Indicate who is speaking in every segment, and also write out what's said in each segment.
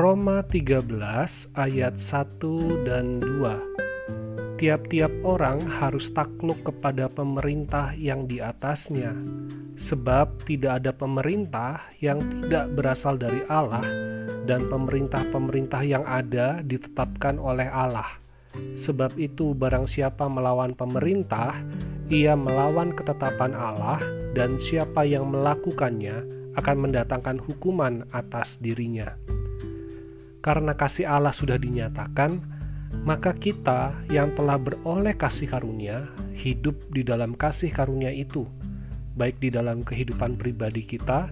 Speaker 1: Roma 13 ayat 1 dan 2 Tiap-tiap orang harus takluk kepada pemerintah yang di atasnya Sebab tidak ada pemerintah yang tidak berasal dari Allah Dan pemerintah-pemerintah yang ada ditetapkan oleh Allah. Sebab itu barang siapa melawan pemerintah Ia melawan ketetapan Allah Dan siapa yang melakukannya akan mendatangkan hukuman atas dirinya karena kasih Allah sudah dinyatakan, maka kita yang telah beroleh kasih karunia hidup di dalam kasih karunia itu, baik di dalam kehidupan pribadi kita,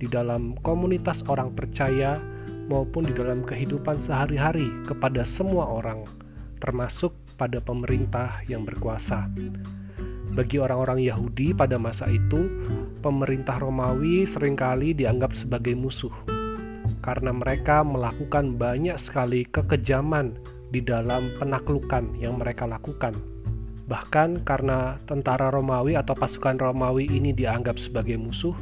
Speaker 1: di dalam komunitas orang percaya, maupun di dalam kehidupan sehari-hari kepada semua orang, termasuk pada pemerintah yang berkuasa. Bagi orang-orang Yahudi pada masa itu, pemerintah Romawi sering kali dianggap sebagai musuh karena mereka melakukan banyak sekali kekejaman di dalam penaklukan yang mereka lakukan. Bahkan karena tentara Romawi atau pasukan Romawi ini dianggap sebagai musuh,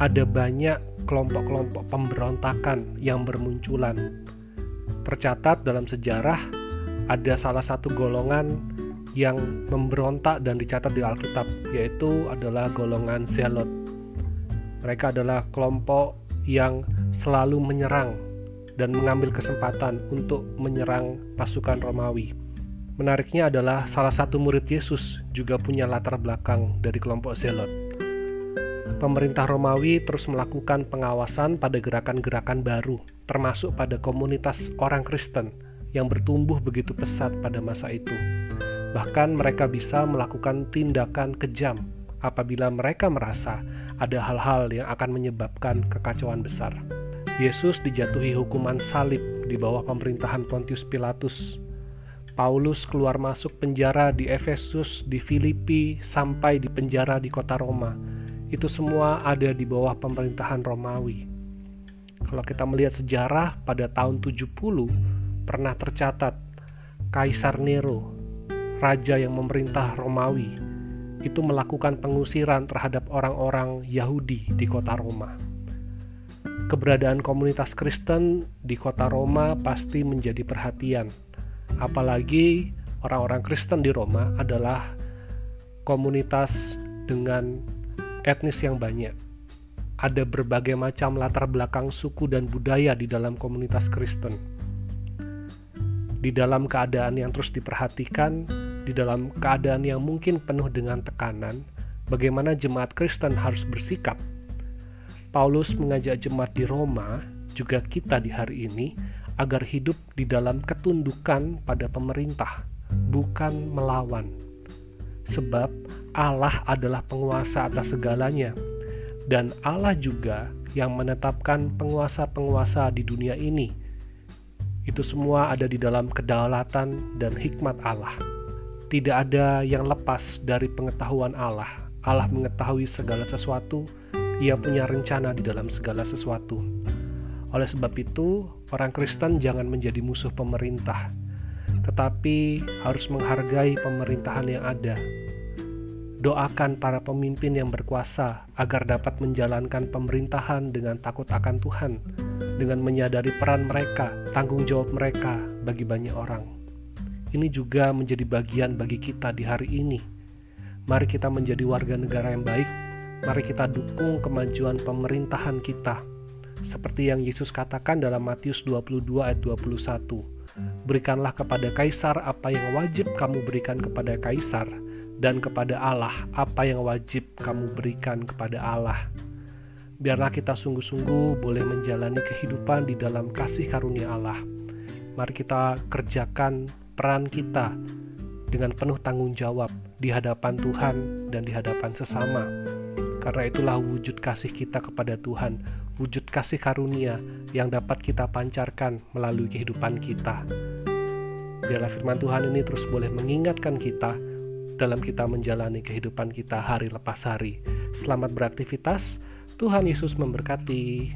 Speaker 1: ada banyak kelompok-kelompok pemberontakan yang bermunculan. Tercatat dalam sejarah ada salah satu golongan yang memberontak dan dicatat di Alkitab, yaitu adalah golongan Zelot. Mereka adalah kelompok yang selalu menyerang dan mengambil kesempatan untuk menyerang pasukan Romawi. Menariknya adalah salah satu murid Yesus juga punya latar belakang dari kelompok Zelot. Pemerintah Romawi terus melakukan pengawasan pada gerakan-gerakan baru, termasuk pada komunitas orang Kristen yang bertumbuh begitu pesat pada masa itu. Bahkan mereka bisa melakukan tindakan kejam apabila mereka merasa ada hal-hal yang akan menyebabkan kekacauan besar. Yesus dijatuhi hukuman salib di bawah pemerintahan Pontius Pilatus. Paulus keluar masuk penjara di Efesus, di Filipi, sampai di penjara di kota Roma. Itu semua ada di bawah pemerintahan Romawi. Kalau kita melihat sejarah pada tahun 70 pernah tercatat Kaisar Nero, raja yang memerintah Romawi, itu melakukan pengusiran terhadap orang-orang Yahudi di kota Roma keberadaan komunitas Kristen di kota Roma pasti menjadi perhatian. Apalagi orang-orang Kristen di Roma adalah komunitas dengan etnis yang banyak. Ada berbagai macam latar belakang suku dan budaya di dalam komunitas Kristen. Di dalam keadaan yang terus diperhatikan, di dalam keadaan yang mungkin penuh dengan tekanan, bagaimana jemaat Kristen harus bersikap Paulus mengajak jemaat di Roma, juga kita di hari ini, agar hidup di dalam ketundukan pada pemerintah, bukan melawan. Sebab Allah adalah penguasa atas segalanya, dan Allah juga yang menetapkan penguasa-penguasa di dunia ini. Itu semua ada di dalam kedaulatan dan hikmat Allah. Tidak ada yang lepas dari pengetahuan Allah. Allah mengetahui segala sesuatu ia punya rencana di dalam segala sesuatu. Oleh sebab itu, orang Kristen jangan menjadi musuh pemerintah, tetapi harus menghargai pemerintahan yang ada. Doakan para pemimpin yang berkuasa agar dapat menjalankan pemerintahan dengan takut akan Tuhan, dengan menyadari peran mereka, tanggung jawab mereka bagi banyak orang. Ini juga menjadi bagian bagi kita di hari ini. Mari kita menjadi warga negara yang baik Mari kita dukung kemajuan pemerintahan kita. Seperti yang Yesus katakan dalam Matius 22 ayat 21. Berikanlah kepada kaisar apa yang wajib kamu berikan kepada kaisar dan kepada Allah apa yang wajib kamu berikan kepada Allah. Biarlah kita sungguh-sungguh boleh menjalani kehidupan di dalam kasih karunia Allah. Mari kita kerjakan peran kita dengan penuh tanggung jawab di hadapan Tuhan dan di hadapan sesama karena itulah wujud kasih kita kepada Tuhan, wujud kasih karunia yang dapat kita pancarkan melalui kehidupan kita. Biarlah firman Tuhan ini terus boleh mengingatkan kita dalam kita menjalani kehidupan kita hari lepas hari. Selamat beraktivitas, Tuhan Yesus memberkati.